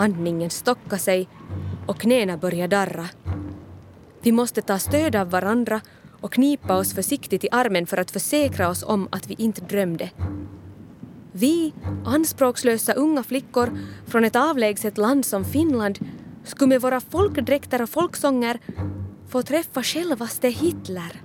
andningen stocka sig och knäna börja darra. Vi måste ta stöd av varandra och knipa oss försiktigt i armen för att försäkra oss om att vi inte drömde. Vi, anspråkslösa unga flickor från ett avlägset land som Finland, skulle med våra folkdräkter och folksånger få träffa självaste Hitler.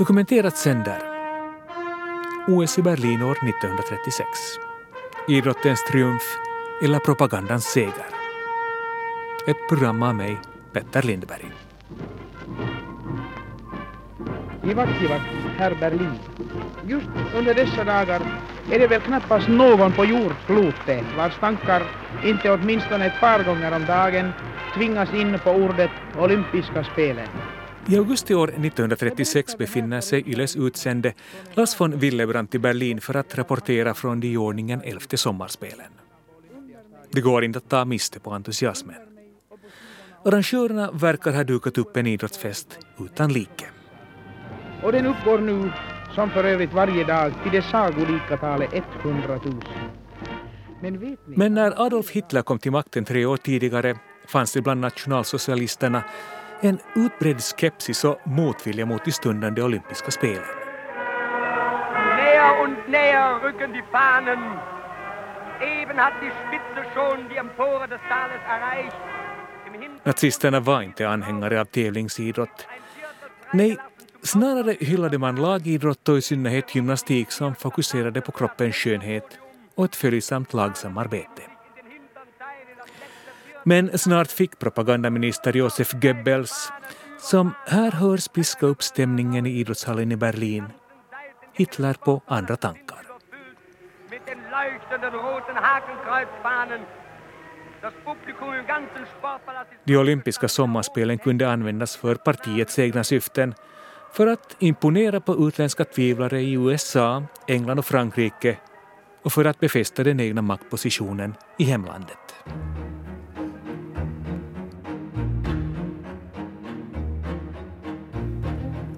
Dokumenterat sänder OS i Berlin år 1936. Idrottens triumf eller propagandans seger. Ett program av mig, Petter Lindberg. Kivakivat, herr Berlin. Just under dessa dagar är det väl knappast någon på jordklotet vars tankar inte åtminstone ett par gånger om dagen tvingas in på ordet olympiska spelen. I augusti år 1936 befinner sig Yles utsände Lars von Willebrand i Berlin för att rapportera från de i ordningen elfte sommarspelen. Det går inte att ta miste på entusiasmen. Arrangörerna verkar ha dukat upp en idrottsfest utan like. Och den uppgår nu, som för övrigt varje dag, till det sagolika talet 100 000. Men. Men när Adolf Hitler kom till makten tre år tidigare fanns det bland nationalsocialisterna en utbredd skepsis och motvilja mot de stundande olympiska spelen. Näher und näher rücken die Fahnen. Eben hat die Spitze schon die Empore des Tales erreicht. Nazisterna var inte anhängare av tävlingsidrott. Nej, snarare hyllade man lagidrott och i synnerhet gymnastik som fokuserade på kroppens skönhet och ett följsamt lagsamarbete. Men snart fick propagandaminister Josef Goebbels, som här hörs piska upp stämningen i idrottshallen i Berlin, Hitler på andra tankar. De olympiska sommarspelen kunde användas för partiets egna syften för att imponera på utländska tvivlare i USA, England och Frankrike och för att befästa den egna maktpositionen i hemlandet.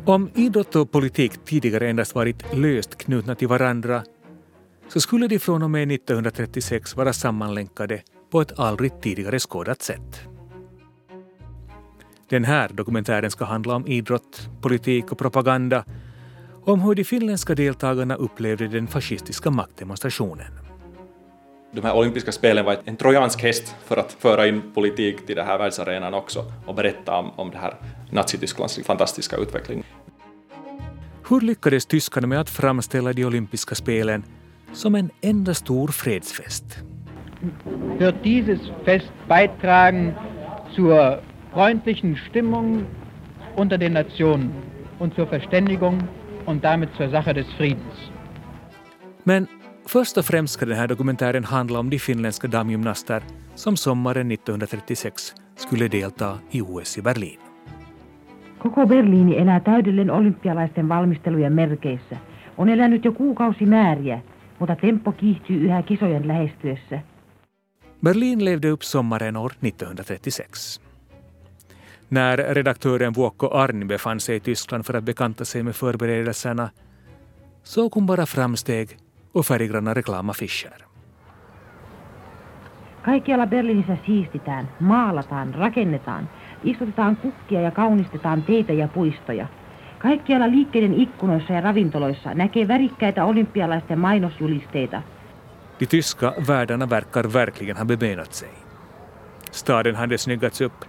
Om idrott och politik tidigare endast varit löst knutna till varandra så skulle de från och med 1936 vara sammanlänkade på ett aldrig tidigare skådat sätt. Den här dokumentären ska handla om idrott, politik och propaganda om hur de finländska deltagarna upplevde den fascistiska maktdemonstrationen. De här olympiska spelen var en trojansk häst för att föra in politik till den här världsarenan också och berätta om, om det här Nazitysklands fantastiska utveckling. Hur lyckades tyskarna med att framställa de olympiska spelen som en enda stor fredsfest? Wird dieses Fest beitragen zur freundlichen Stimmung unter den Nationen und zur Verständigung und damit zur Sache des Friedens. Men först och främst ska den här dokumentären handla om de finländska damgymnaster som sommaren 1936 skulle delta i OS i Berlin. Koko Berliini elää täydellen olympialaisten valmistelujen merkeissä. On elänyt jo kuukausimääriä, mutta tempo kiihtyy yhä kisojen lähestyessä. Berlin levde upp sommaren år 1936. När redaktören Vuokko Arni befann sig i Tyskland för att bekanta sig med förberedelserna såg hon bara framsteg och färggranna reklamaffischer. Kaikkialla Berliinissä siistitään, maalataan, rakennetaan – Istutetaan kukkia ja kaunistetaan teitä ja puistoja. Kaikkialla liikkeiden ikkunoissa ja ravintoloissa näkee värikkäitä olympialaisten mainosjulisteita. De tyska värdarna verkar verkligen ha bebenat sig. Staden hade snyggats upp.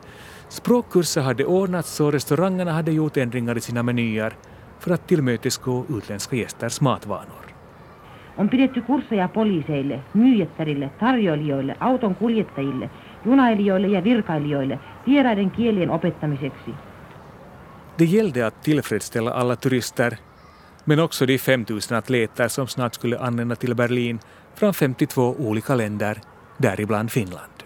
Språkkurser hade ordnats och restaurangerna hade gjort ändringar i sina menyer för att tillmötesgå utländska gästers matvanor. On pidetty kursseja poliiseille, myyjättärille, tarjoilijoille, auton kuljettajille, junailijoille ja virkailijoille vieraiden kielien opettamiseksi. Det gällde att tillfredsställa alla turister, men också de 5000 atleter som snart skulle anlända till Berlin från 52 olika länder, däribland Finland.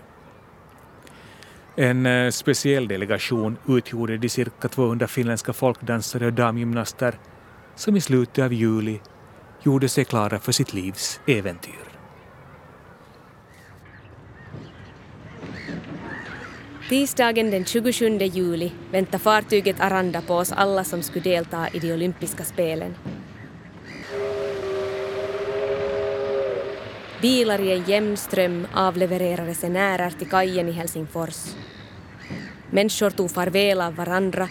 En eh, speciell delegation utgjorde de cirka 200 finländska folkdansare och damgymnaster som i slutet av juli gjorde sig klara för sitt livs äventyr. Tisdagen den 27 juli väntar fartyget Aranda på oss alla som skulle delta i de olympiska spelen. Bilar i en jämn ström avlevererade resenärer till kajen i Helsingfors. Människor tog farväl av varandra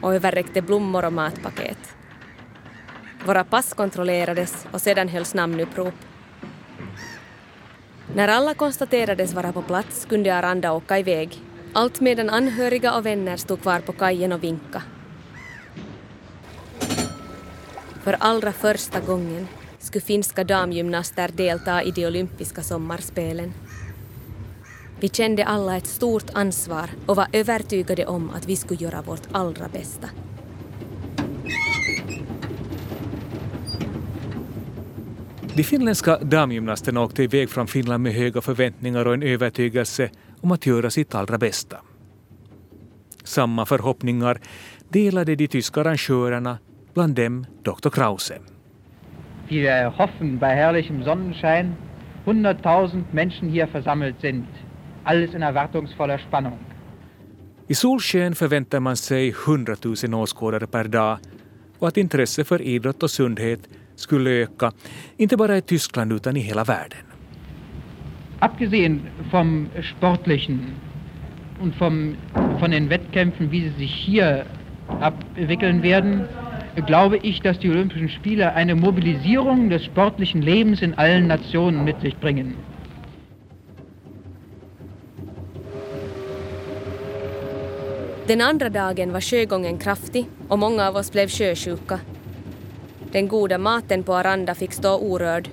och överräckte blommor och matpaket. Våra pass kontrollerades och sedan hölls namnupprop. När alla konstaterades vara på plats kunde Aranda åka iväg, allt medan anhöriga och vänner stod kvar på kajen och vinka. För allra första gången skulle finska damgymnaster delta i de olympiska sommarspelen. Vi kände alla ett stort ansvar och var övertygade om att vi skulle göra vårt allra bästa. De finländska damgymnasterna åkte iväg från Finland med höga förväntningar och en övertygelse om att göra sitt allra bästa. Samma förhoppningar delade de tyska arrangörerna, bland dem Dr. Krause. Wir hoffen bei herrlichem Sonnenschein, 100.000 Menschen hier versammelt sind. Alles in erwartungsvoller Spannung. I solsken förväntar man sig 100 000 åskådare per dag och att intresse för idrott och sundhet skulle öka, inte bara i Tyskland utan i hela världen. Abgesehen vom Sportlichen und vom, von den Wettkämpfen, wie sie sich hier abwickeln werden, glaube ich, dass die Olympischen Spiele eine Mobilisierung des sportlichen Lebens in allen Nationen mit sich bringen. Den andra dagen var sjögången kraftig och många av oss blev sjösjuka. Den goda maten på Aranda fick stå orörd.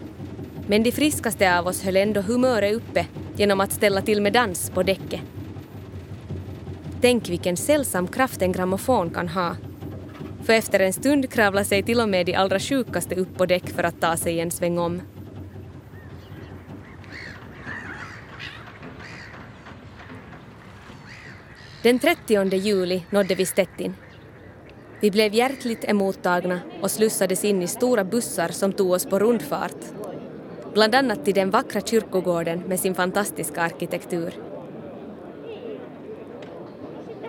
Men de friskaste av oss höll ändå humöret uppe genom att ställa till med dans på däcket. Tänk vilken sällsam kraft en grammofon kan ha. För efter en stund kravlar sig till och med de allra sjukaste upp på däck för att ta sig en sväng om. Den 30 juli nådde vi Stettin. Vi blev hjärtligt emottagna och slussades in i stora bussar som tog oss på rundfart. Bland annat till den vackra kyrkogården med sin fantastiska arkitektur.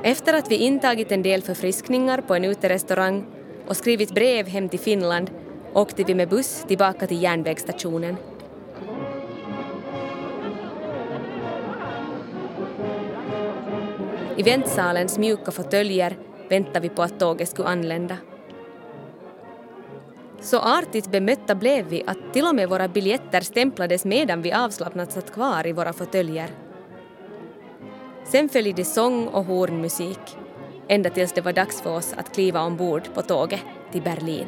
Efter att vi intagit en del förfriskningar på en uterestaurang och skrivit brev hem till Finland åkte vi med buss tillbaka till järnvägsstationen. I väntsalens mjuka fåtöljer väntade vi på att tåget skulle anlända. Så artigt bemötta blev vi att till och med våra biljetter stämplades medan vi avslappnat satt kvar i våra fåtöljer. Sen följde sång och hornmusik, ända tills det var dags för oss att kliva ombord på tåget till Berlin.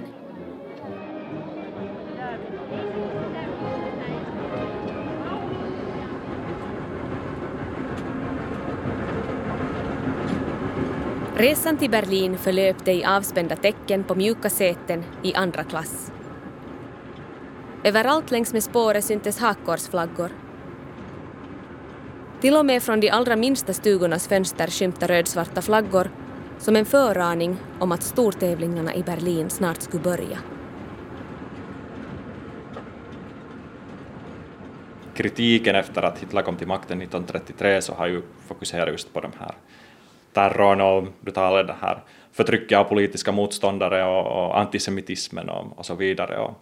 Resan till Berlin förlöpte i avspända tecken på mjuka säten i andra klass. Överallt längs med spåret syntes hakkorsflaggor. Till och med från de allra minsta stugornas fönster skymta rödsvarta flaggor som en föraning om att stortävlingarna i Berlin snart skulle börja. Kritiken efter att Hitler kom till makten 1933 så har ju fokuserat just på de här terrorn och brutala det här förtrycket av politiska motståndare och, och antisemitismen och, och, så vidare. Och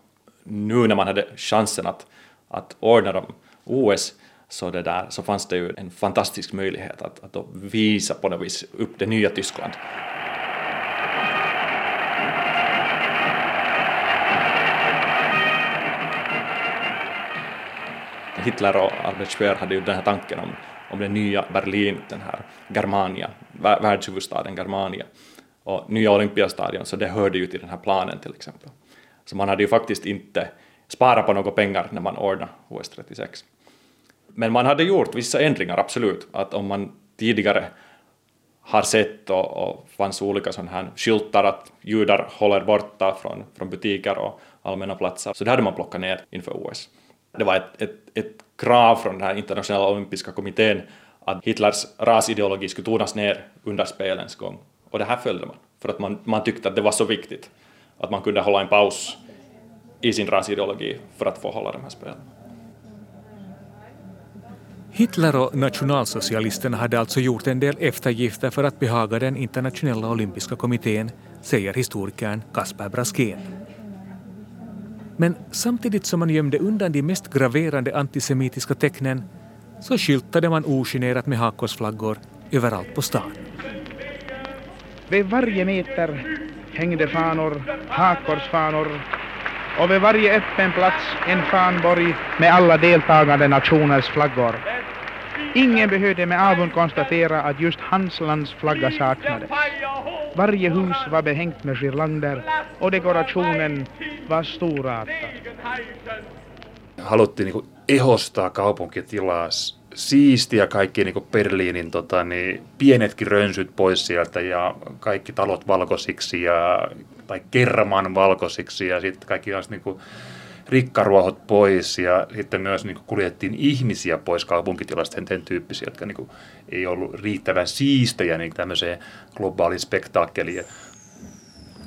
nu när man hade chansen att, att ordna dem OS så, det där, så fanns det ju en fantastisk möjlighet att, att visa på något vis upp det nya Tyskland. Hitler och Albert Speer hade ju den här tanken om om det nya Berlin, den här Germania, världshuvudstaden Germania, och nya Olympiastadion, så det hörde ju till den här planen till exempel. Så man hade ju faktiskt inte sparat på några pengar när man ordnade OS 36. Men man hade gjort vissa ändringar, absolut, att om man tidigare har sett och, och fanns olika sådana här skyltar att judar håller borta från, från butiker och allmänna platser, så det hade man plockat ner inför OS. Det var ett, ett, ett krav från den här internationella olympiska kommittén att Hitlers rasideologi skulle tonas ner under spelens gång. Och det här följde man, för att man, man tyckte att det var så viktigt att man kunde hålla en paus i sin rasideologi för att få hålla de här spelen. Hitler och nationalsocialisterna hade alltså gjort en del eftergifter för att behaga den internationella olympiska kommittén, säger historikern Kasper Braskén. Men samtidigt som man gömde undan de mest graverande antisemitiska tecknen så skyltade man ogenerat med hakkorsflaggor överallt på stan. Vid varje meter hängde fanor, hakkorsfanor och vid varje öppen plats en fanborg med alla deltagande nationers flaggor. Ingen behövde med avund konstatera att just hans lands flagga saknades. Varje hus var behängt med girlander och dekorationen var storartad. Haluttiin niin ehostaa kaupunkitilaa, siistiä kaikki niin Berliinin tota, niin, pienetkin rönsyt pois sieltä ja kaikki talot valkoisiksi ja, tai kerman valkoisiksi ja sitten kaikki niin kuin, rikkaruohot pois ja sitten myös niin kuin kuljettiin ihmisiä pois kaupunkitilasta, sen tyyppisiä, jotka niin kuin, ei ollut riittävän siistejä niin tämmöiseen globaaliin spektaakkeliin.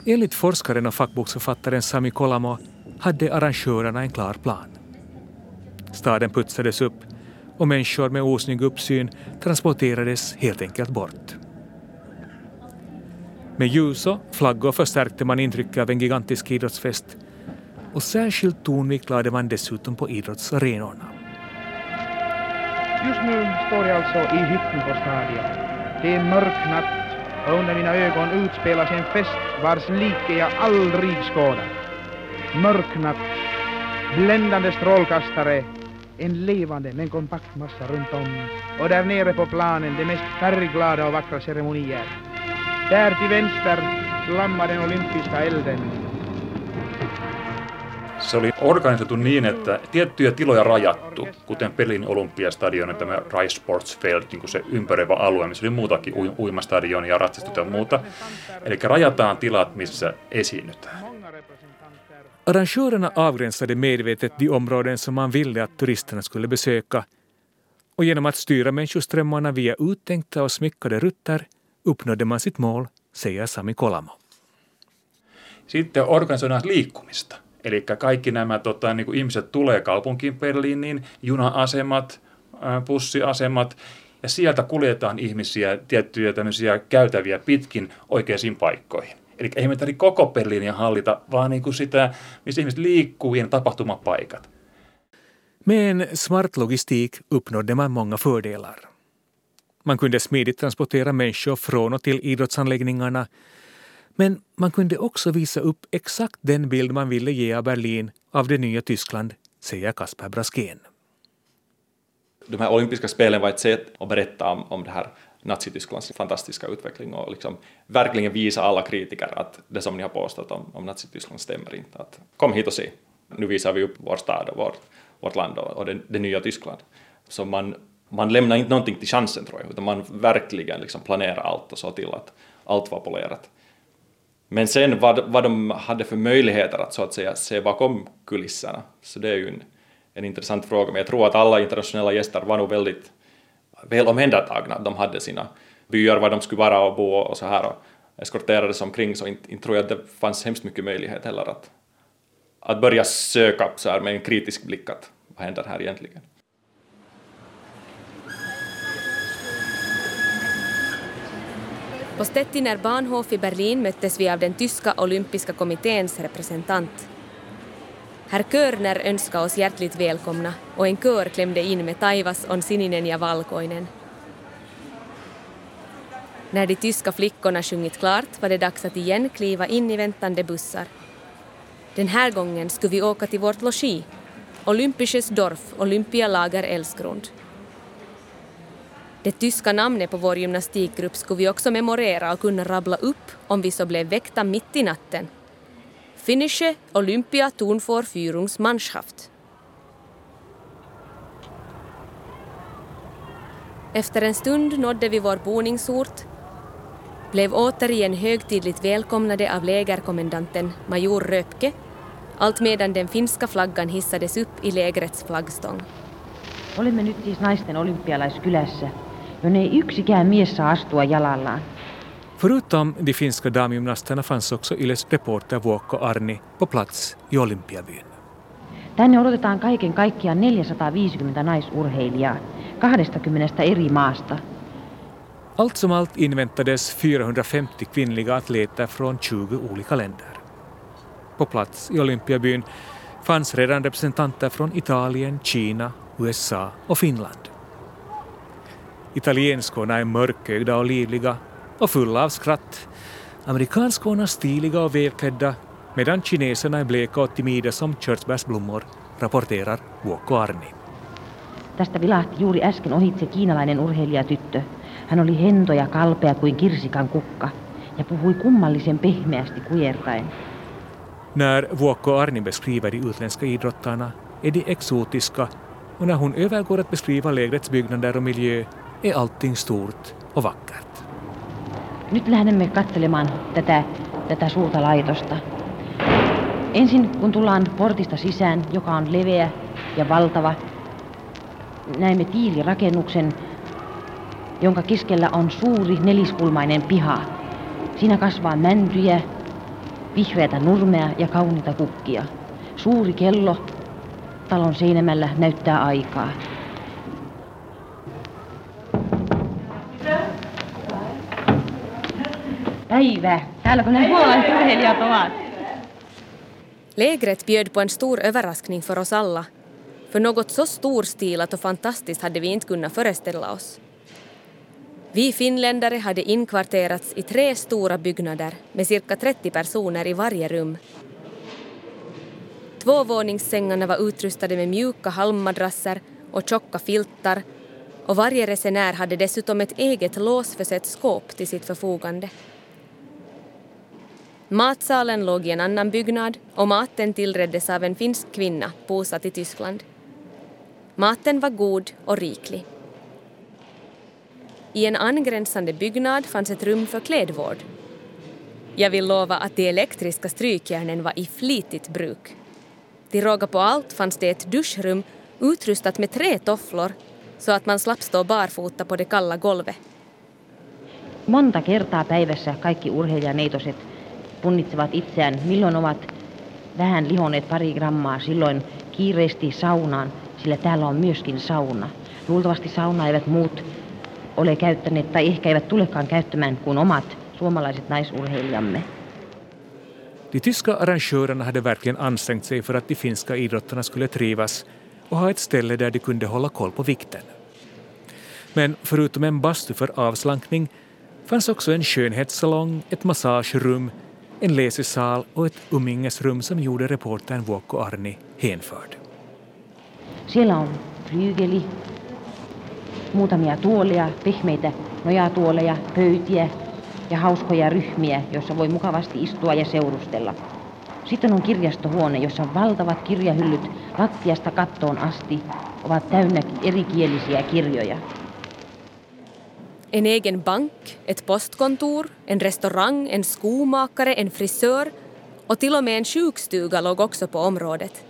Enligt forskaren och fackboksförfattaren Sami Kolamo hade arrangörerna en klar plan. Staden putsades upp och människor med osnygg uppsyn transporterades helt enkelt bort. Med ljus och flaggor förstärkte man intrycket av en gigantisk idrottsfest och särskilt tonvikt lade man dessutom på idrottsarenorna. Just nu står jag alltså i hytten på stadion. Det är mörk natt och under mina ögon utspelas en fest vars like jag aldrig skådat. Mörk natt, bländande strålkastare, en levande men kompakt massa runt om och där nere på planen de mest färgglada och vackra ceremonier. Där till vänster flammar den olympiska elden se oli organisoitu niin, että tiettyjä tiloja rajattu, kuten Pelin olympiastadion ja tämä Rice Sports Field, niin kuin se ympäröivä alue, missä oli muutakin uimastadion ja ratsastut ja muuta. Eli rajataan tilat, missä esiinnytään. Arrangörerna avgränsade medvetet de områden som man ville att turisterna skulle besöka och genom att styra människoströmmarna via uttänkta och smyckade rutter uppnådde man sitt mål, säger Sami Kolamo. Sitten organisoidaan liikkumista. Eli kaikki nämä tota, niin kuin ihmiset tulee kaupunkiin Berliiniin, juna-asemat, bussiasemat, ja sieltä kuljetaan ihmisiä tiettyjä tämmöisiä käytäviä pitkin oikeisiin paikkoihin. Eli ei me tarvitse koko Berliiniä hallita, vaan niin kuin sitä, missä ihmiset liikkuu ja tapahtumapaikat. Med en smart logistik uppnådde man många fördelar. Man kunde smidigt transportera människor från och till idrottsanläggningarna men man kunde också visa upp exakt den bild man ville ge av Berlin av det nya Tyskland, säger Kasper Braskén. De här olympiska spelen var ett sätt att berätta om, om det här Nazitysklands fantastiska utveckling och liksom verkligen visa alla kritiker att det som ni har påstått om, om Nazityskland stämmer inte. Att kom hit och se. Nu visar vi upp vår stad och vårt, vårt land och, och det, det, nya Tyskland. Så man, man lämnar inte någonting till chansen tror jag, utan man verkligen liksom planerar allt och så till att allt var polerat. Men sen vad, vad de hade för möjligheter att så att säga se bakom kulisserna, så det är ju en, en intressant fråga. Men jag tror att alla internationella gäster var nog väldigt väl omhändertagna. De hade sina byar var de skulle vara och bo och så här och eskorterades omkring, så inte, inte tror jag att det fanns hemskt mycket möjlighet heller att, att börja söka så här med en kritisk blick att vad händer här egentligen. På Stettiner Bahnhof i Berlin möttes vi av den tyska olympiska kommitténs representant. Herr Körner önskade oss hjärtligt välkomna och en kör klämde in med Taivas on sininen ja valkoinen. När de tyska flickorna sjungit klart var det dags att igen kliva in i väntande bussar. Den här gången skulle vi åka till vårt logi, Olympisches Dorf, Olympialager Elsgrund. Det tyska namnet på vår gymnastikgrupp skulle vi också memorera och kunna rabbla upp om vi så blev väckta mitt i natten. Finnische Olympia Turnvorführungsmannschaft. Efter en stund nådde vi vår boningsort, blev återigen högtidligt välkomnade av lägerkommendanten major Röpke, allt medan den finska flaggan hissades upp i lägrets flaggstång. Olemme nyt siis naisten olympialaiskylässä jonne ei yksikään mies saa astua jalallaan. Förutom de finska damgymnasterna fanns också Yles reporter Vuokko Arni på plats i Olympiabyn. Tänne odotetaan kaiken kaikkiaan 450 naisurheilijaa. 20 eri maasta. Allt som allt inväntades 450 kvinnliga atleter från 20 olika länder. På plats i Olympiabyn fanns redan representanter från Italien, Kina, USA och Finland. Italienskorna är mörkögda och livliga och fulla av skratt. Amerikanskorna stiliga och välklädda medan kineserna är bleka och timida som körsbärsblommor, rapporterar Vuokko Arni. Tästä vilahti juuri äsken ohitse kiinalainen urheilijatyttö. Hän oli hento ja kalpea kuin kirsikan kukka ja puhui kummallisen pehmeästi kujertaen. När Vuokko Arni beskriver de utländska idrottarna är de exotiska och när hon övergår att beskriva lägrets byggnader och miljö är allting stort och vackert. Nyt lähdemme katselemaan tätä, tätä suurta laitosta. Ensin kun tullaan portista sisään, joka on leveä ja valtava, näemme tiilirakennuksen, jonka keskellä on suuri neliskulmainen piha. Siinä kasvaa mäntyjä, vihreätä nurmea ja kauniita kukkia. Suuri kello talon seinämällä näyttää aikaa. Päivää. Täälläkö ne puolalaiset urheilijat ovat? Lägret bjöd på en stor överraskning för oss alla. För något så storstilat och fantastiskt hade vi inte kunnat föreställa oss. Vi finländare hade inkvarterats i tre stora byggnader med cirka 30 personer i varje rum. Tvåvåningssängarna var utrustade med mjuka halmmadrasser och tjocka filtar och varje resenär hade dessutom ett eget låsförsett skåp till sitt förfogande. Matsalen låg i en annan byggnad och maten tillreddes av en finsk kvinna bosatt i Tyskland. Maten var god och riklig. I en angränsande byggnad fanns ett rum för klädvård. Jag vill lova att de elektriska strykjärnen var i flitigt bruk. Till råga på allt fanns det ett duschrum utrustat med tre tofflor så att man slapp stå barfota på det kalla golvet. Monta kertaa päivässä kaikki urheilijaneitoset punnitsevat itseään, milloin ovat vähän lihoneet pari grammaa, silloin kiireesti saunaan, sillä täällä on myöskin sauna. Luultavasti sauna eivät muut ole käyttäneet tai ehkä eivät tulekaan käyttämään kuin omat suomalaiset naisurheilijamme. De tyska arrangörerna hade verkligen ansträngt sig för att de finska idrottarna skulle trivas och ha ett ställe där de kunde hålla koll på vikten. Men förutom en bastu för avslankning fanns också en skönhetssalong, ett massagerum, en läsesal och ett umgängesrum som gjorde reportern Vuokko Arni hänförd. Siellä on flyygeli, muutamia tuoleja, pehmeitä nojatuoleja, pöytiä ja hauskoja ryhmiä, joissa voi mukavasti istua ja seurustella. Sitten on kirjastohuone, jossa valtavat kirjahyllyt lattiasta kattoon asti ovat täynnä erikielisiä kirjoja. En egen bank, ett postkontor, en restaurang, en skomakare, en frisör och till och med en sjukstuga låg också på området.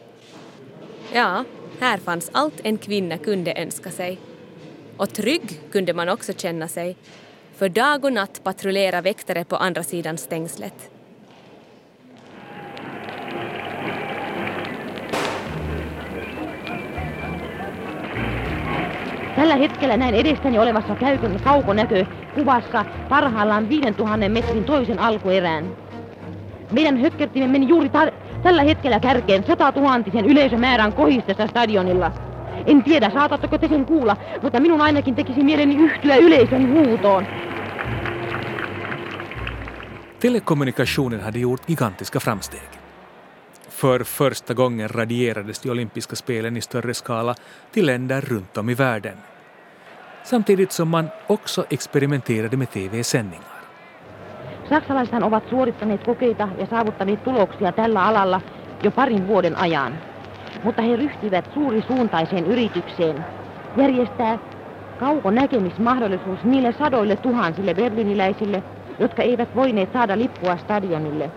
Ja, här fanns allt en kvinna kunde önska sig. Och trygg kunde man också känna sig, för dag och natt patrullerar väktare på andra sidan stängslet. Tällä hetkellä näin edestäni olevassa käykön kaukonäkö kuvassa parhaillaan 5000 metrin toisen alkuerään. Meidän hökkertimme meni juuri tar- tällä hetkellä kärkeen 100 000 yleisömäärän kohistessa stadionilla. En tiedä, saatatteko te sen kuulla, mutta minun ainakin tekisi mieleni yhtyä yleisön huutoon. Telekommunikationen hade gjort gigantiska framsteg. För första gången radierades de olympiska spelen i större skala till länder runt om i världen. Samtidigt som man också experimenterade med TV-sändningar. Saksalaisethan ovat suorittaneet kokeita ja saavuttaneet tuloksia tällä alalla jo parin vuoden ajan. Mutta he ryhtyivät suurisuuntaiseen yritykseen järjestää kaukonäkemismahdollisuus niille sadoille tuhansille berliniläisille, jotka eivät voineet saada lippua stadionille.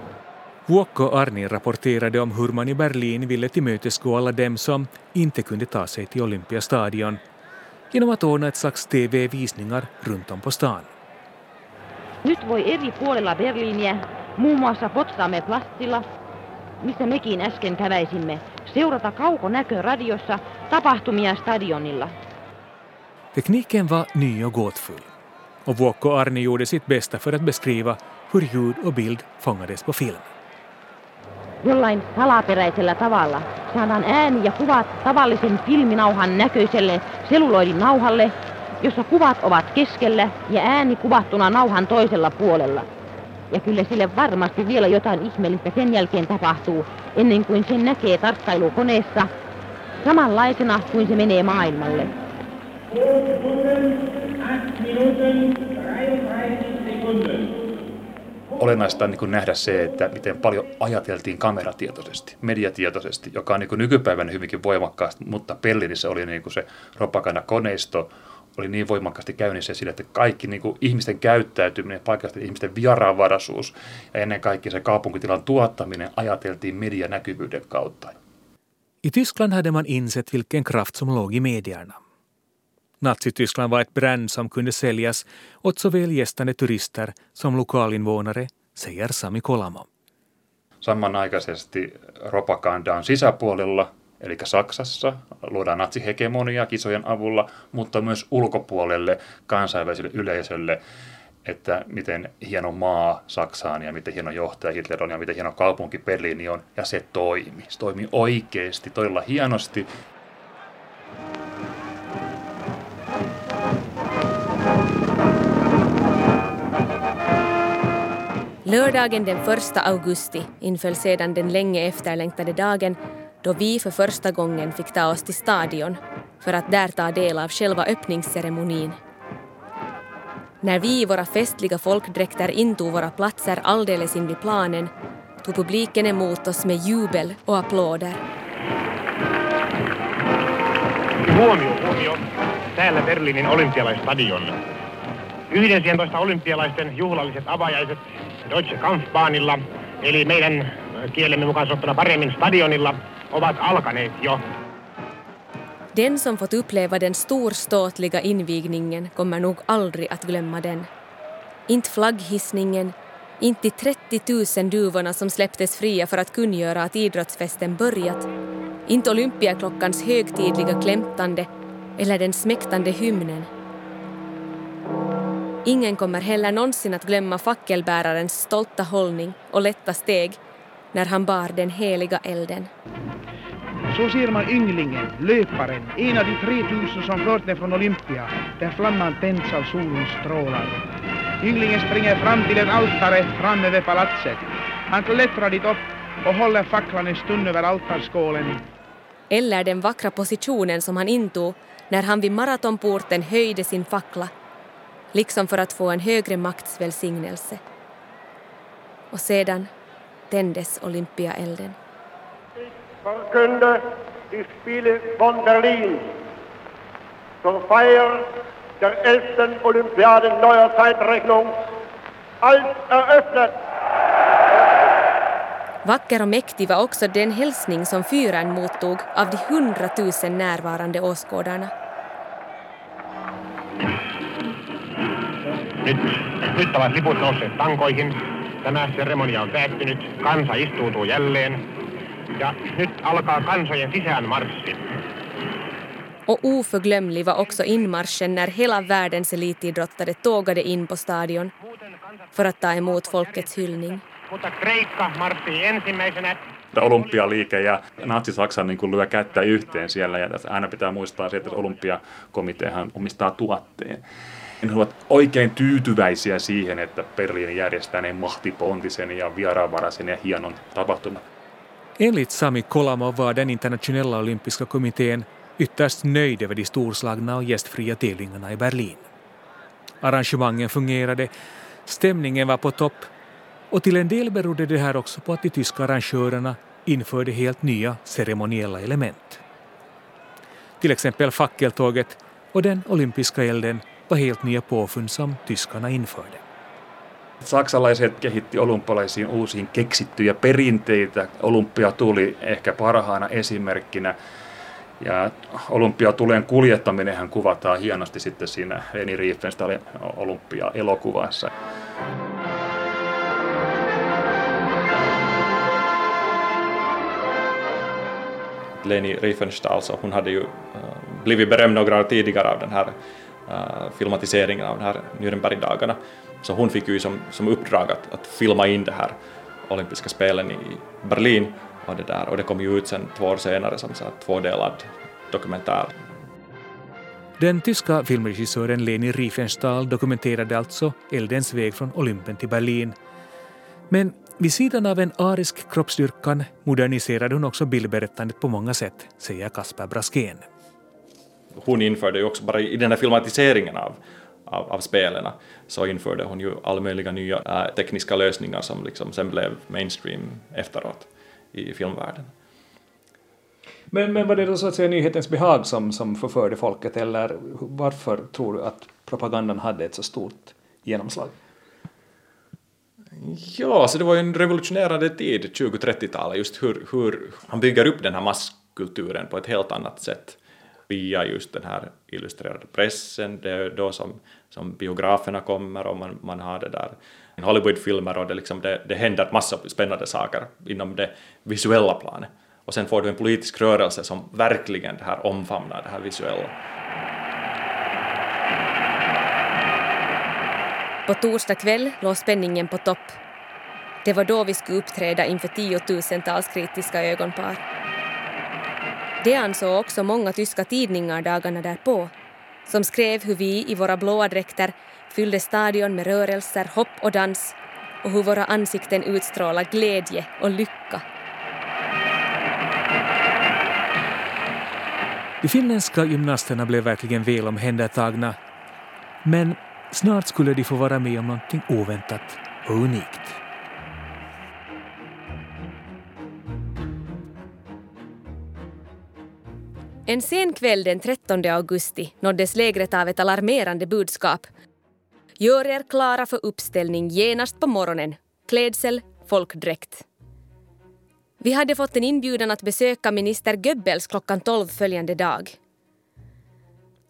Vuokko Arni rapporterade om hur man i Berlin ville tillmötesgå alla dem som inte kunde ta sig till Olympiastadion genom att ordna ett slags TV-visningar runt om på stan. Nyt voi eri puolella Berliiniä, muun muassa Potsdamer Platzilla, missä mekin äsken käväisimme, seurata kaukonäköradiossa tapahtumia stadionilla. Tekniken var ny och gåtfull. Och Vuokko Arni gjorde sitt bästa för att beskriva hur ljud och bild fångades på film. Jollain salaperäisellä tavalla saadaan ääni ja kuvat tavallisen filminauhan näköiselle seluloidin nauhalle, jossa kuvat ovat keskellä ja ääni kuvattuna nauhan toisella puolella. Ja kyllä sille varmasti vielä jotain ihmeellistä sen jälkeen tapahtuu, ennen kuin sen näkee tarkkailukoneessa, samanlaisena kuin se menee maailmalle. Olennaista on niin nähdä se, että miten paljon ajateltiin kameratietoisesti, mediatietoisesti, joka on niin nykypäivänä hyvinkin voimakkaasti, mutta Pellinissä oli niin se propagandakoneisto, oli niin voimakkaasti käynnissä sille, että kaikki niin kuin ihmisten käyttäytyminen, paikallisten ihmisten vieraanvaraisuus ja ennen kaikkea se kaupunkitilan tuottaminen ajateltiin medianäkyvyyden kautta. I Tyskland hade man insett vilken kraft som låg i medierna. Nazityskland var ett brand som kunde säljas åt såväl gästande turister som lokalinvånare, säger Sami Kolamo. Samanaikaisesti propaganda on sisäpuolella eli Saksassa luodaan natsihegemonia kisojen avulla, mutta myös ulkopuolelle kansainväliselle yleisölle, että miten hieno maa Saksa on ja miten hieno johtaja Hitler on ja miten hieno kaupunki Berliini on. Ja se toimi. Se toimi oikeasti, todella hienosti. Lördagen den 1 augusti inföll sedan den länge efterlängtade dagen då vi för första gången fick ta oss till stadion för att där ta del av själva öppningsceremonin. När vi i våra festliga folkdräkter intog våra platser alldeles invid planen tog publiken emot oss med jubel och applåder. Huomio, huomio. Täällä Berliinin olympialaisstadion. 11 olympialaisten juhlalliset avajaiset Deutsche Kampfbahnilla, eli meidän kielemme mukaan sanottuna paremmin stadionilla, ovat alkaneet jo. Den som fått uppleva den storståtliga invigningen kommer nog aldrig att glömma den. Inte flagghissningen, inte de 30 000 duvorna som släpptes fria för att kungöra att idrottsfesten börjat, inte olympiaklockans högtidliga klämtande eller den smäktande hymnen. Ingen kommer heller någonsin att glömma fackelbärarens stolta hållning och lätta steg när han bar den heliga elden. Så ser man ynglingen, löparen, en av de 3000 som fört den från Olympia, där flamman tänds av solens strålar. Ynglingen springer fram till ett altare fram över palatset. Han klättrar dit upp och håller facklan en stund över altarskålen. Eller den vackra positionen som han intog när han vid maratonporten höjde sin fackla, liksom för att få en högre makts välsignelse. Och sedan tändes Olympiaelden. Verkünde die Spiele von Berlin zur Feier der 11. Olympiaden neuer Zeitrechnung als eröffnet. Vacker och mäktig var också den hälsning som fyren mottog av de hundratusen närvarande åskådarna. Nyt, nyt ovat liput nousseet tankoihin. Tämä seremonia on päättynyt. Kansa istuutuu jälleen. Ja nyt alkaa kansojen sisäänmarssi. Och oförglömlig var också inmarschen när hela världens elitidrottare tågade in på stadion för att ta emot folkets hyllning. Mutta Kreikka marssii ensimmäisenä. olympialiike ja natsi-Saksa niin kuin lyö kättä yhteen siellä. Ja tässä aina pitää muistaa se, että olympiakomiteahan omistaa tuotteen. Ne ovat oikein tyytyväisiä siihen, että Berliini järjestää ne mahtipontisen ja vieraanvaraisen ja hienon tapahtuman. Enligt Sami Kolamo var den internationella olympiska kommittén ytterst nöjd över de storslagna och gästfria tävlingarna i Berlin. Arrangemangen fungerade, stämningen var på topp och till en del berodde det här också på att de tyska arrangörerna införde helt nya ceremoniella element. Till exempel fackeltåget och den olympiska elden var helt nya påfund som tyskarna införde. Saksalaiset kehitti olympialaisiin uusiin keksittyjä perinteitä. Olympia tuli ehkä parhaana esimerkkinä. Ja olympiatulen kuljettaminenhan kuvataan hienosti sitten siinä Leni Riefenstahlin olympia-elokuvassa. Leni Riefenstahl, så hon hade ju blivit berömd några år tidigare av den här uh, filmatiseringen av den här Nürnbergdagarna. Så hon fick ju som, som uppdrag att, att filma in det här olympiska spelen i Berlin och det, där, och det kom ju ut sen två år senare som så tvådelad dokumentär. Den tyska filmregissören Leni Riefenstahl dokumenterade alltså eldens väg från Olympen till Berlin. Men vid sidan av en arisk kroppsstyrkan moderniserade hon också bildberättandet på många sätt, säger Kasper Braskén. Hon införde ju också bara i den här filmatiseringen av, av, av spelen så införde hon ju alla möjliga nya äh, tekniska lösningar som liksom sen blev mainstream efteråt i filmvärlden. Men, men var det då så att säga nyhetens behag som, som förförde folket eller varför tror du att propagandan hade ett så stort genomslag? Ja, alltså det var ju en revolutionerande tid, 20-30-talet, just hur, hur han bygger upp den här masskulturen på ett helt annat sätt via just den här illustrerade pressen, det är då som, som biograferna kommer och man, man har det där Hollywoodfilmer och det, liksom, det, det händer massa spännande saker inom det visuella planet. Och sen får du en politisk rörelse som verkligen det här omfamnar det här visuella. På torsdag kväll låg spänningen på topp. Det var då vi skulle uppträda inför tiotusentals kritiska ögonpar. Det ansåg också många tyska tidningar dagarna därpå som skrev hur vi i våra blåa dräkter fyllde stadion med rörelser, hopp och dans och hur våra ansikten utstrålade glädje och lycka. De finländska gymnasterna blev verkligen väl omhändertagna. Men snart skulle de få vara med om någonting oväntat och unikt. En sen kväll den 13 augusti nåddes lägret av ett alarmerande budskap. Gör er klara för uppställning genast på morgonen. Klädsel, folkdräkt. Vi hade fått en inbjudan att besöka minister Goebbels klockan 12 följande dag.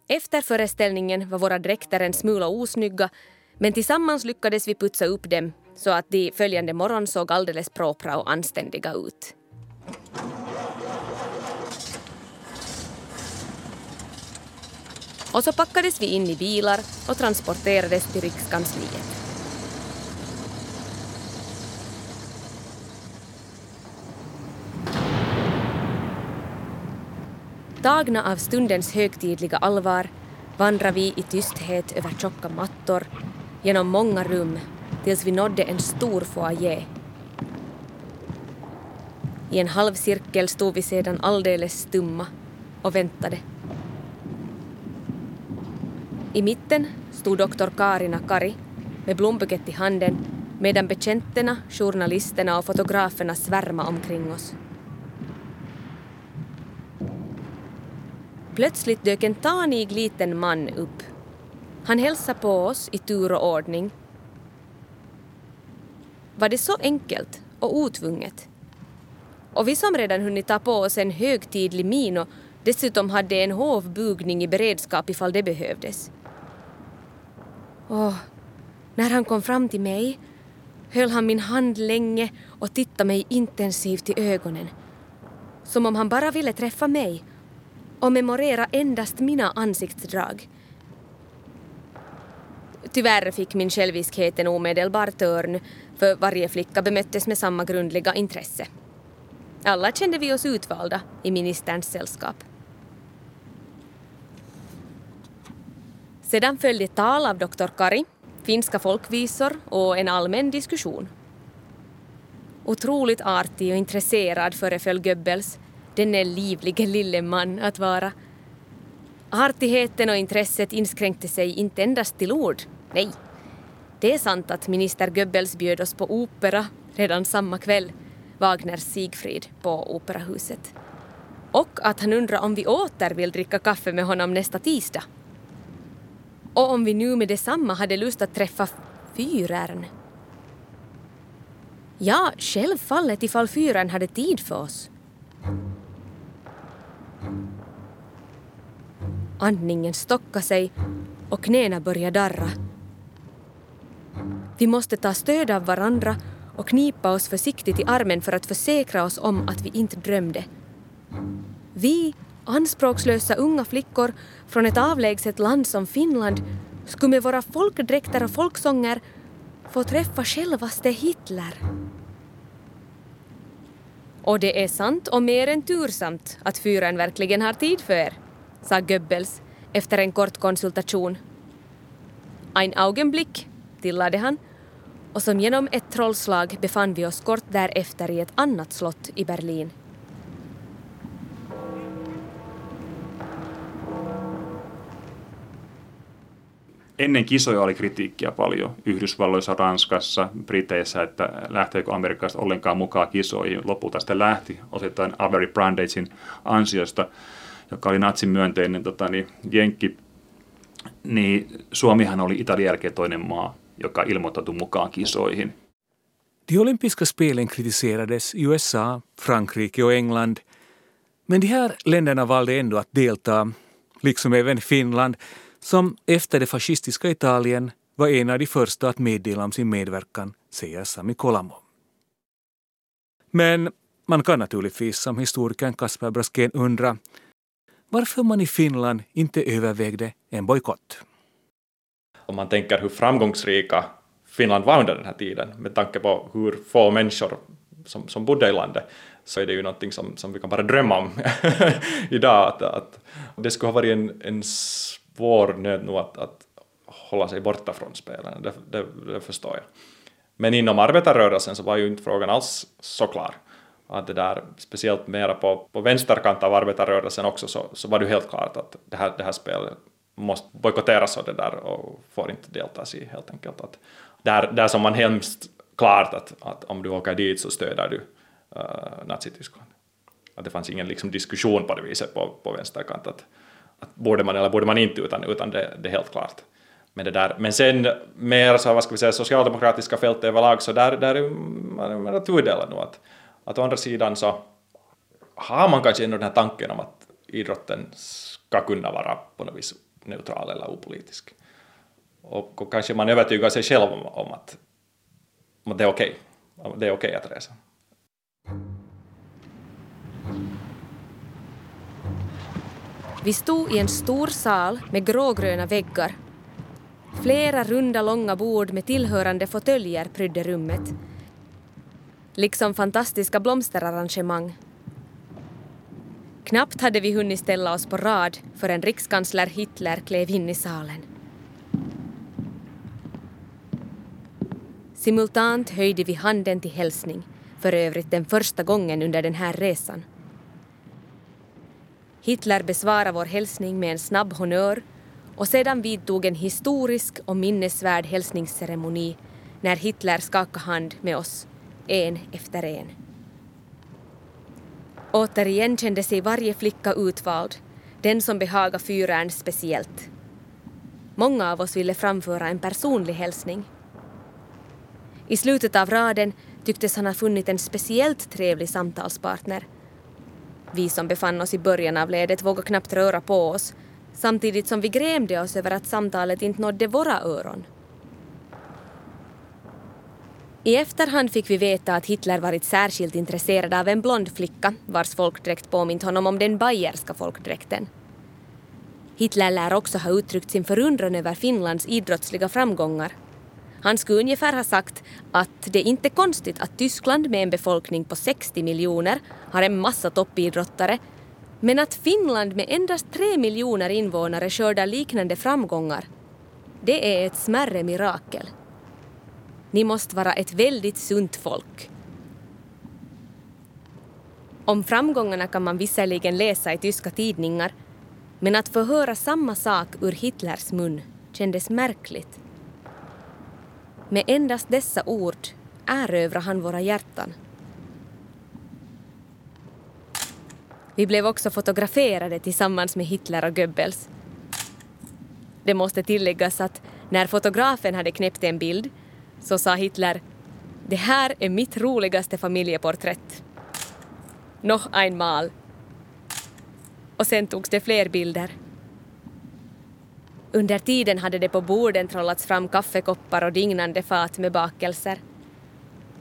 Efter föreställningen var våra dräkter en smula osnygga men tillsammans lyckades vi putsa upp dem så att de följande morgon såg alldeles propra och anständiga ut. Och så packades vi in i bilar och transporterades till Rikskansliet. Tagna av stundens högtidliga allvar vandrar vi i tysthet över tjocka mattor genom många rum tills vi nådde en stor foajé. I en halvcirkel stod vi sedan alldeles stumma och väntade. I mitten stod doktor Karina Kari med blombukett i handen medan betjänterna, journalisterna och fotograferna svärma omkring oss. Plötsligt dök en tanig liten man upp. Han hälsade på oss i tur och ordning. Var det så enkelt och otvunget? Och vi som redan hunnit ta på oss en högtidlig min och dessutom hade en hovbugning i beredskap ifall det behövdes. Och när han kom fram till mig höll han min hand länge och tittade mig intensivt i ögonen. Som om han bara ville träffa mig och memorera endast mina ansiktsdrag. Tyvärr fick min själviskhet en omedelbar törn för varje flicka bemöttes med samma grundliga intresse. Alla kände vi oss utvalda i ministerns sällskap. Sedan följde tal av doktor Kari, finska folkvisor och en allmän diskussion. Otroligt artig och intresserad föreföll Goebbels denne livlige lille man att vara. Artigheten och intresset inskränkte sig inte endast till ord, nej. Det är sant att minister Goebbels bjöd oss på opera redan samma kväll, Wagners Sigfrid på Operahuset. Och att han undrar om vi åter vill dricka kaffe med honom nästa tisdag. Och om vi nu med detsamma hade lust att träffa Fyrern. Ja, självfallet ifall Fyrern hade tid för oss. Andningen stockade sig och knäna började darra. Vi måste ta stöd av varandra och knipa oss försiktigt i armen för att försäkra oss om att vi inte drömde. Vi anspråkslösa unga flickor från ett avlägset land som Finland skulle med våra folkdräkter och folksånger få träffa självaste Hitler. Och det är sant och mer än tursamt att fyren verkligen har tid för er, sa Goebbels efter en kort konsultation. Ein Augenblick, tillade han, och som genom ett trollslag befann vi oss kort därefter i ett annat slott i Berlin. Ennen kisoja oli kritiikkiä paljon Yhdysvalloissa, Ranskassa, Briteissä, että lähteekö amerikkalaiset ollenkaan mukaan kisoihin. Lopulta sitten lähti osittain Avery Brandagesin ansiosta, joka oli natsin myönteinen tota, niin, jenkki. Niin Suomihan oli Italian jälkeen toinen maa, joka ilmoittautui mukaan kisoihin. De olympiska spelen kritiserades USA, Frankrike och England. Men de här länderna valde ändå att delta, liksom även Finland, som efter det fascistiska Italien var en av de första att meddela om sin medverkan, säger Sami Kolamo. Men man kan naturligtvis som historikern Kasper Braskén undra varför man i Finland inte övervägde en bojkott. Om man tänker hur framgångsrika Finland var under den här tiden med tanke på hur få människor som, som bodde i landet så är det ju någonting som, som vi kan bara drömma om idag. Att, att det skulle ha varit en, en svår nöd nog att, att hålla sig borta från spelen, det, det, det, förstår jag. Men inom arbetarrörelsen så var ju inte frågan alls så klar. Att det där, speciellt mera på, på vänsterkant av arbetarrörelsen också, så, så var det ju helt klart att det här, det här spelet måste bojkotteras och det där och får inte deltas i helt enkelt. Att där, där som man hemskt klart att, att om du åker dit så stöder du uh, Nazityskland. Att det fanns ingen liksom, diskussion på det viset på, på vänsterkant att, att borde man eller borde man inte, utan, utan det, det är helt klart. Men, det där. men sen mer så, vad ska vi säga, socialdemokratiska fält överlag, så där, där är man tudelad nog. Att, att å andra sidan så har man kanske ändå den här tanken om att idrotten ska kunna vara på något vis neutral eller opolitisk. Och, och kanske man övertygar sig själv om, om att, om att det är okej. Okay. Det är okej okay att resa. Vi stod i en stor sal med grågröna väggar. Flera runda långa bord med tillhörande fåtöljer prydde rummet. Liksom fantastiska blomsterarrangemang. Knappt hade vi hunnit ställa oss på rad förrän rikskansler Hitler klev in i salen. Simultant höjde vi handen till hälsning, för övrigt den första gången under den här resan. Hitler besvarade vår hälsning med en snabb honör och sedan vidtog en historisk och minnesvärd hälsningsceremoni när Hitler skakade hand med oss, en efter en. Återigen kände sig varje flicka utvald, den som behagade fyraren speciellt. Många av oss ville framföra en personlig hälsning. I slutet av raden tycktes han ha funnit en speciellt trevlig samtalspartner vi som befann oss i början av ledet vågade knappt röra på oss samtidigt som vi grämde oss över att samtalet inte nådde våra öron. I efterhand fick vi veta att Hitler varit särskilt intresserad av en blond flicka vars folkdräkt påmint honom om den bayerska folkdräkten. Hitler lär också ha uttryckt sin förundran över Finlands idrottsliga framgångar han skulle ungefär ha sagt att det inte är konstigt att Tyskland med en befolkning på 60 miljoner har en massa toppidrottare men att Finland med endast 3 miljoner invånare skördar liknande framgångar, det är ett smärre mirakel. Ni måste vara ett väldigt sunt folk. Om framgångarna kan man visserligen läsa i tyska tidningar men att få höra samma sak ur Hitlers mun kändes märkligt. Med endast dessa ord erövrar han våra hjärtan. Vi blev också fotograferade tillsammans med Hitler och Goebbels. Det måste tilläggas att när fotografen hade knäppt en bild så sa Hitler ”Det här är mitt roligaste familjeporträtt”. Noch einmal. Och sen togs det fler bilder. Under tiden hade det på borden trollats fram kaffekoppar och dignande fat med bakelser.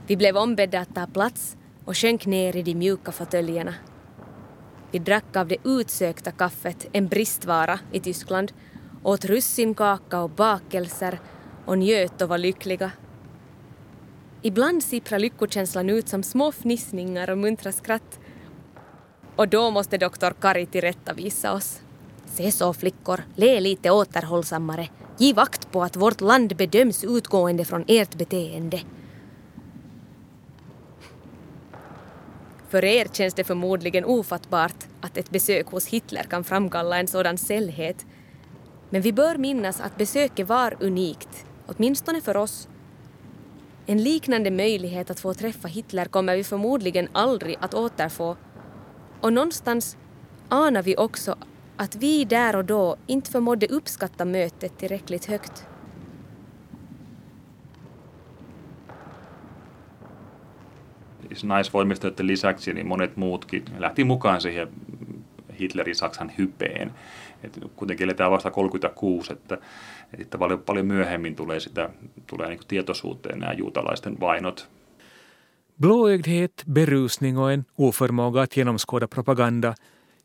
Vi blev ombedda att ta plats och sjönk ner i de mjuka fåtöljerna. Vi drack av det utsökta kaffet, en bristvara i Tyskland, åt russinkaka och bakelser och njöt och var lyckliga. Ibland sipprar lyckokänslan ut som små fnissningar och muntra skratt. Och då måste doktor Kari tillrättavisa oss. Se så flickor, le lite återhållsammare. Giv akt på att vårt land bedöms utgående från ert beteende. För er känns det förmodligen ofattbart att ett besök hos Hitler kan framkalla en sådan sällhet. Men vi bör minnas att besöket var unikt, åtminstone för oss. En liknande möjlighet att få träffa Hitler kommer vi förmodligen aldrig att återfå. Och någonstans anar vi också att vi där och då inte förmådde uppskatta mötet tillräckligt högt. naisvoimistoiden lisäksi niin monet muutkin lähti mukaan siihen Hitlerin Saksan hypeen. Et kuitenkin eletään vasta 36, että, että paljon, paljon myöhemmin tulee, sitä, tulee niin tietoisuuteen nämä juutalaisten vainot. Blåögdhet, berusning och en oförmåga att genomskåda propaganda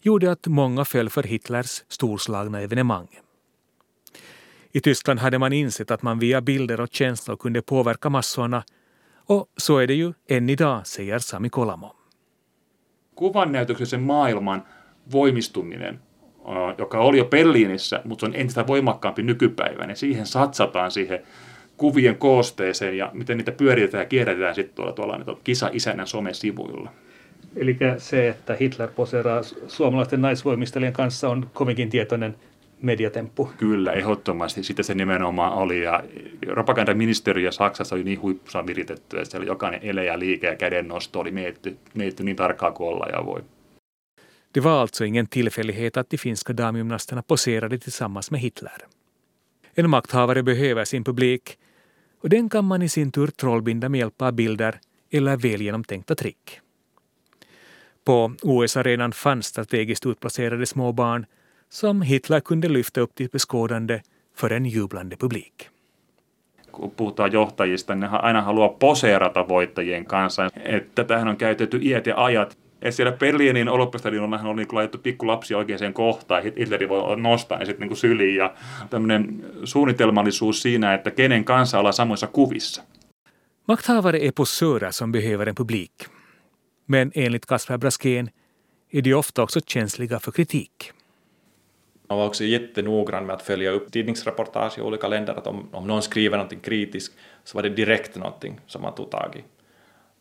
gjorde att många föll för Hitlers storslagna evenemang. I Tyskland hade man insett att man via bilder och känslor kunde påverka massorna och så är det ju än idag, säger Sami Kolamo. Kuvannäytöksessä maailman voimistuminen, joka oli jo Berliinissä, mutta on entistä voimakkaampi nykypäivänä, siihen satsataan siihen kuvien koosteeseen ja miten niitä pyöritetään ja kierrätetään sitten tuolla, tuolla kisa-isännän somesivuilla. Eli se, että Hitler poseeraa suomalaisten naisvoimistelijan kanssa on kovinkin tietoinen mediatemppu. Kyllä, ehdottomasti. Sitä se nimenomaan oli. Ja propagandaministeriö Saksassa oli niin huippusan viritetty, että siellä jokainen ele ja liike ja kädennosto oli mietitty, mietitty niin tarkkaa kuin olla ja voi. Det var alltså ingen tillfällighet att de finska damgymnasterna poserade tillsammans med Hitler. En makthavare behöver sin publik och den kan man i sin tur trollbinda med hjälp av bilder eller väl genomtänkta trick. På OS-arenan fanns strategiskt utplacerade små barn som Hitler kunde lyfta upp till beskådande för en jublande publik. Kun puhutaan johtajista, ne aina haluaa poseerata voittajien kanssa. Että tähän on käytetty iät ja ajat. Ja siellä Berliinin olympiastadionilla on niin laitettu pikku lapsi oikeaan kohtaan, Hitleri voi nostaa ne sitten niin syliin ja tämmöinen suunnitelmallisuus siinä, että kenen kanssa ollaan samoissa kuvissa. Makthavare är posörer som behöver en publik. Men enligt Kasper Braskén är de ofta också känsliga för kritik. Man var också jättenoggrann med att följa upp tidningsreportage i olika länder, att om, om någon skriver någonting kritiskt så var det direkt någonting som man tog tag i.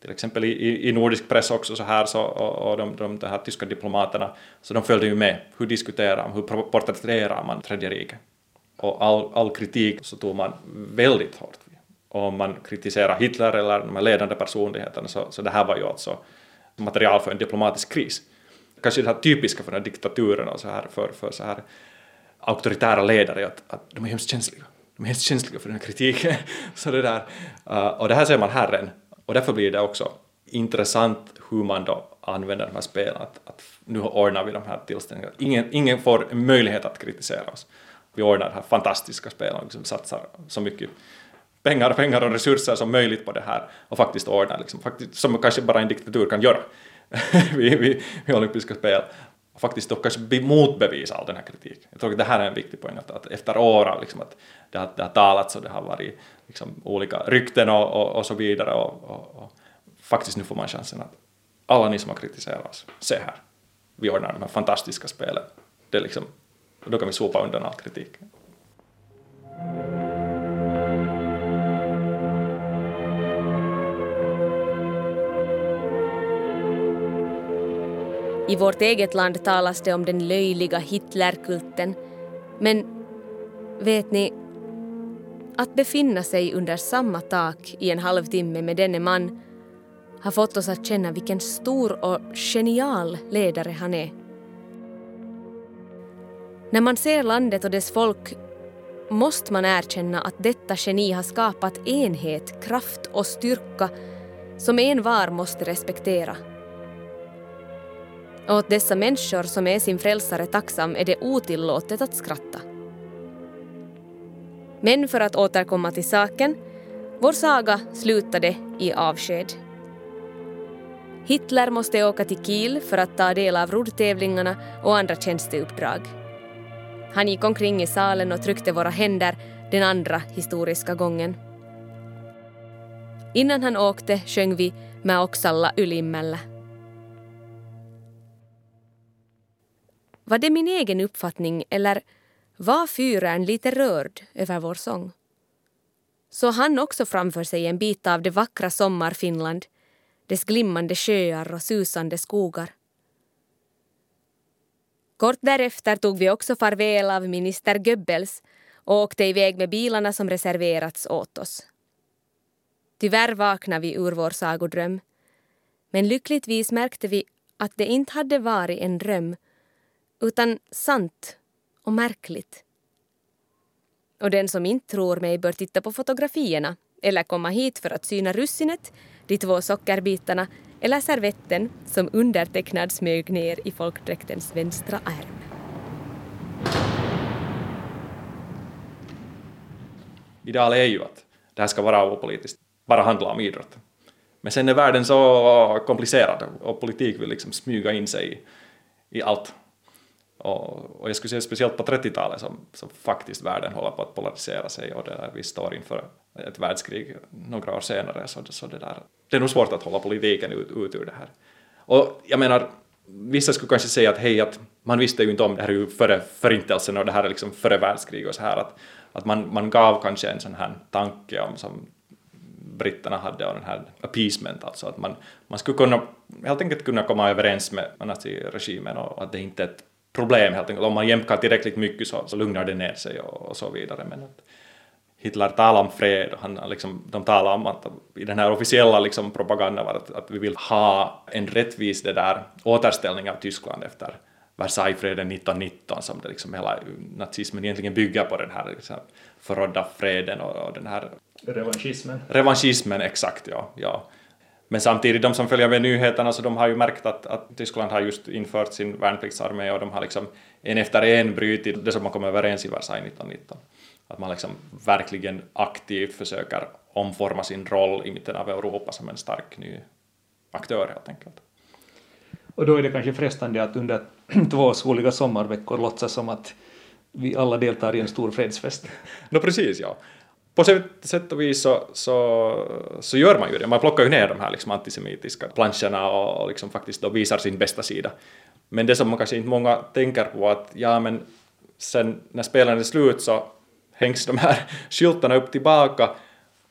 Till exempel i, i nordisk press också så här, så, och, och de, de, de här tyska diplomaterna, så de följde ju med. Hur diskuterar man, hur porträtterar man Tredje riket? Och all, all kritik så tog man väldigt hårt Och om man kritiserar Hitler eller de här ledande personligheterna så, så det här var ju alltså material för en diplomatisk kris kanske det här typiska för den här diktaturen och så här för, för så här auktoritära ledare att, att de är hemskt känsliga. De är hemskt känsliga för den här kritiken. så det där, uh, och det här ser man här än. Och därför blir det också intressant hur man då använder de här spelen. Att, att nu ordnar vi de här tillställningarna. Ingen, ingen får en möjlighet att kritisera oss. Vi ordnar de här fantastiska spelen och liksom satsar så mycket pengar, pengar och resurser som möjligt på det här och faktiskt ordnar, liksom, faktiskt, som kanske bara en diktatur kan göra. vid, vid, vid olympiska spel och faktiskt då kanske motbevisa all den här kritiken. Jag tror att det här är en viktig poäng, att, att efter år liksom att det har, det har talats och det har varit liksom olika rykten och, och, och så vidare och, och, och, faktiskt nu får man chansen att alla ni som har kritiserat oss, se här, vi ordnar de här fantastiska spelen. Det är liksom, då kan vi sopa undan all kritik. I vårt eget land talas det om den löjliga Hitlerkulten. Men vet ni, att befinna sig under samma tak i en halvtimme med denne man har fått oss att känna vilken stor och genial ledare han är. När man ser landet och dess folk måste man erkänna att detta geni har skapat enhet, kraft och styrka som en var måste respektera. Och åt dessa människor som är sin frälsare tacksam är det otillåtet att skratta. Men för att återkomma till saken, vår saga slutade i avsked. Hitler måste åka till Kiel för att ta del av roddtävlingarna och andra tjänsteuppdrag. Han gick omkring i salen och tryckte våra händer den andra historiska gången. Innan han åkte sjöng vi Mä Oksalla ylimmällä. Var det min egen uppfattning eller var Fyren lite rörd över vår sång? Så han också framför sig en bit av det vackra sommarfinland, dess glimmande sjöar och susande skogar. Kort därefter tog vi också farväl av minister Goebbels och åkte iväg med bilarna som reserverats åt oss. Tyvärr vaknade vi ur vår sagodröm. Men lyckligtvis märkte vi att det inte hade varit en dröm utan sant och märkligt. Och den som inte tror mig bör titta på fotografierna eller komma hit för att syna russinet, de två sockerbitarna eller servetten som undertecknad smög ner i folkdräktens vänstra ärm. Idealet är ju att det här ska vara opolitiskt, bara handla om idrott. Men sen är världen så komplicerad och politik vill liksom smyga in sig i allt. Och, och, jag skulle säga speciellt på 30-talet som, som faktiskt världen håller på att polarisera sig och det där, vi står inför ett världskrig några år senare så, så det där, det är nog svårt att hålla politiken ut, ut ur det här. Och jag menar, vissa skulle kanske säga att hej, att man visste ju inte om det här är ju före förintelsen och det här är liksom före världskrig och så här att, att man, man gav kanske en sån här tanke om som britterna hade och den här appeasement, alltså att man, man skulle kunna helt enkelt kunna komma överens med naziregimen och att det inte är ett problem helt enkelt. Om man jämkar tillräckligt mycket så, så lugnar det ner sig och, och så vidare. Men att Hitler talar om fred och han, liksom, de talar om att i den här officiella liksom, propagandan var att, att vi vill ha en rättvis det där, återställning av Tyskland efter Versaillesfreden 1919 som det liksom hela nazismen egentligen bygger på den här liksom, förrådda freden och, och den här revanschismen. Revanschismen, exakt ja. ja. Men samtidigt, de som följer med nyheterna, så de har ju märkt att, att Tyskland har just infört sin värnpliktsarmé och de har liksom en efter en brutit det som man kom överens i Versailles 1919. Att man liksom verkligen aktivt försöker omforma sin roll i mitten av Europa som en stark ny aktör helt enkelt. Och då är det kanske frestande att under två soliga sommarveckor låtsas som att vi alla deltar i en stor fredsfest. no, precis, ja på sätt och vis så, så, så gör man ju det. Man plockar ju ner de här liksom antisemitiska planscherna och, och liksom faktiskt då visar sin bästa sida. Men det som man kanske inte många tänker på att ja men sen när spelen är slut så hängs de här skyltarna upp tillbaka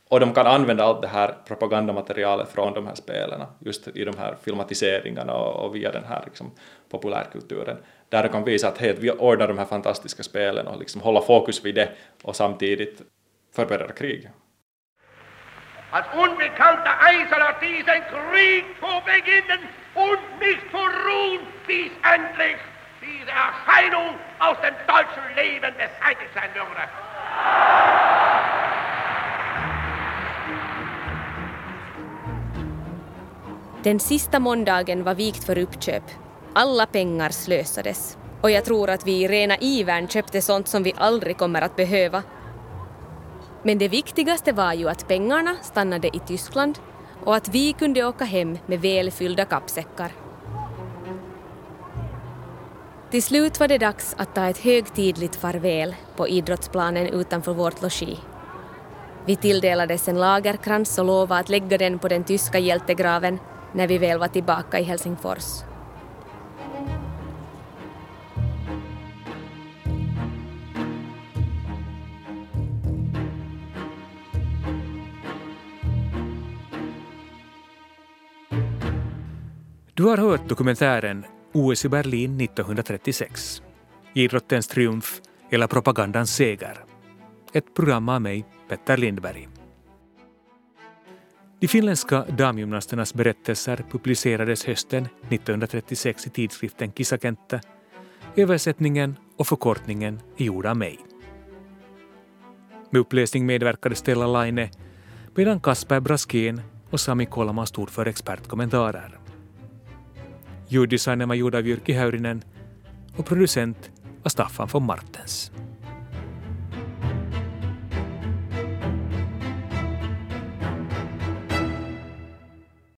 och de kan använda allt det här propagandamaterialet från de här spelen just i de här filmatiseringarna och, och via den här liksom, populärkulturen där de kan visa att hej, vi ordnar de här fantastiska spelen och liksom hålla fokus vid det och samtidigt förbereda krig. Als unbekannter Eiserler diesen Krieg zu beginnen und nicht zu ruhen, bis endlich diese Erscheinung aus dem deutschen Leben beseitigt sein würde. Den sista måndagen var vikt för uppköp. Alla pengar slösades. Och jag tror att vi i rena ivern köpte sånt som vi aldrig kommer att behöva men det viktigaste var ju att pengarna stannade i Tyskland och att vi kunde åka hem med välfyllda kappsäckar. Till slut var det dags att ta ett högtidligt farväl på idrottsplanen utanför vårt logi. Vi tilldelades en lagerkrans och lovade att lägga den på den tyska hjältegraven när vi väl var tillbaka i Helsingfors. Du har hört dokumentären OS i Berlin 1936. Idrottens triumf eller propagandans seger. Ett program av mig, Petter Lindberg. De finländska damgymnasternas berättelser publicerades hösten 1936 i tidskriften Kisakenttä. Översättningen och förkortningen är gjord av mig. Med uppläsning medverkade Stella Laine medan Kasper Braskén och Sami Kolma stod för expertkommentarer. Ljuddesignen var gjord av Jyrki Häyrinen och producent var Staffan von Martens.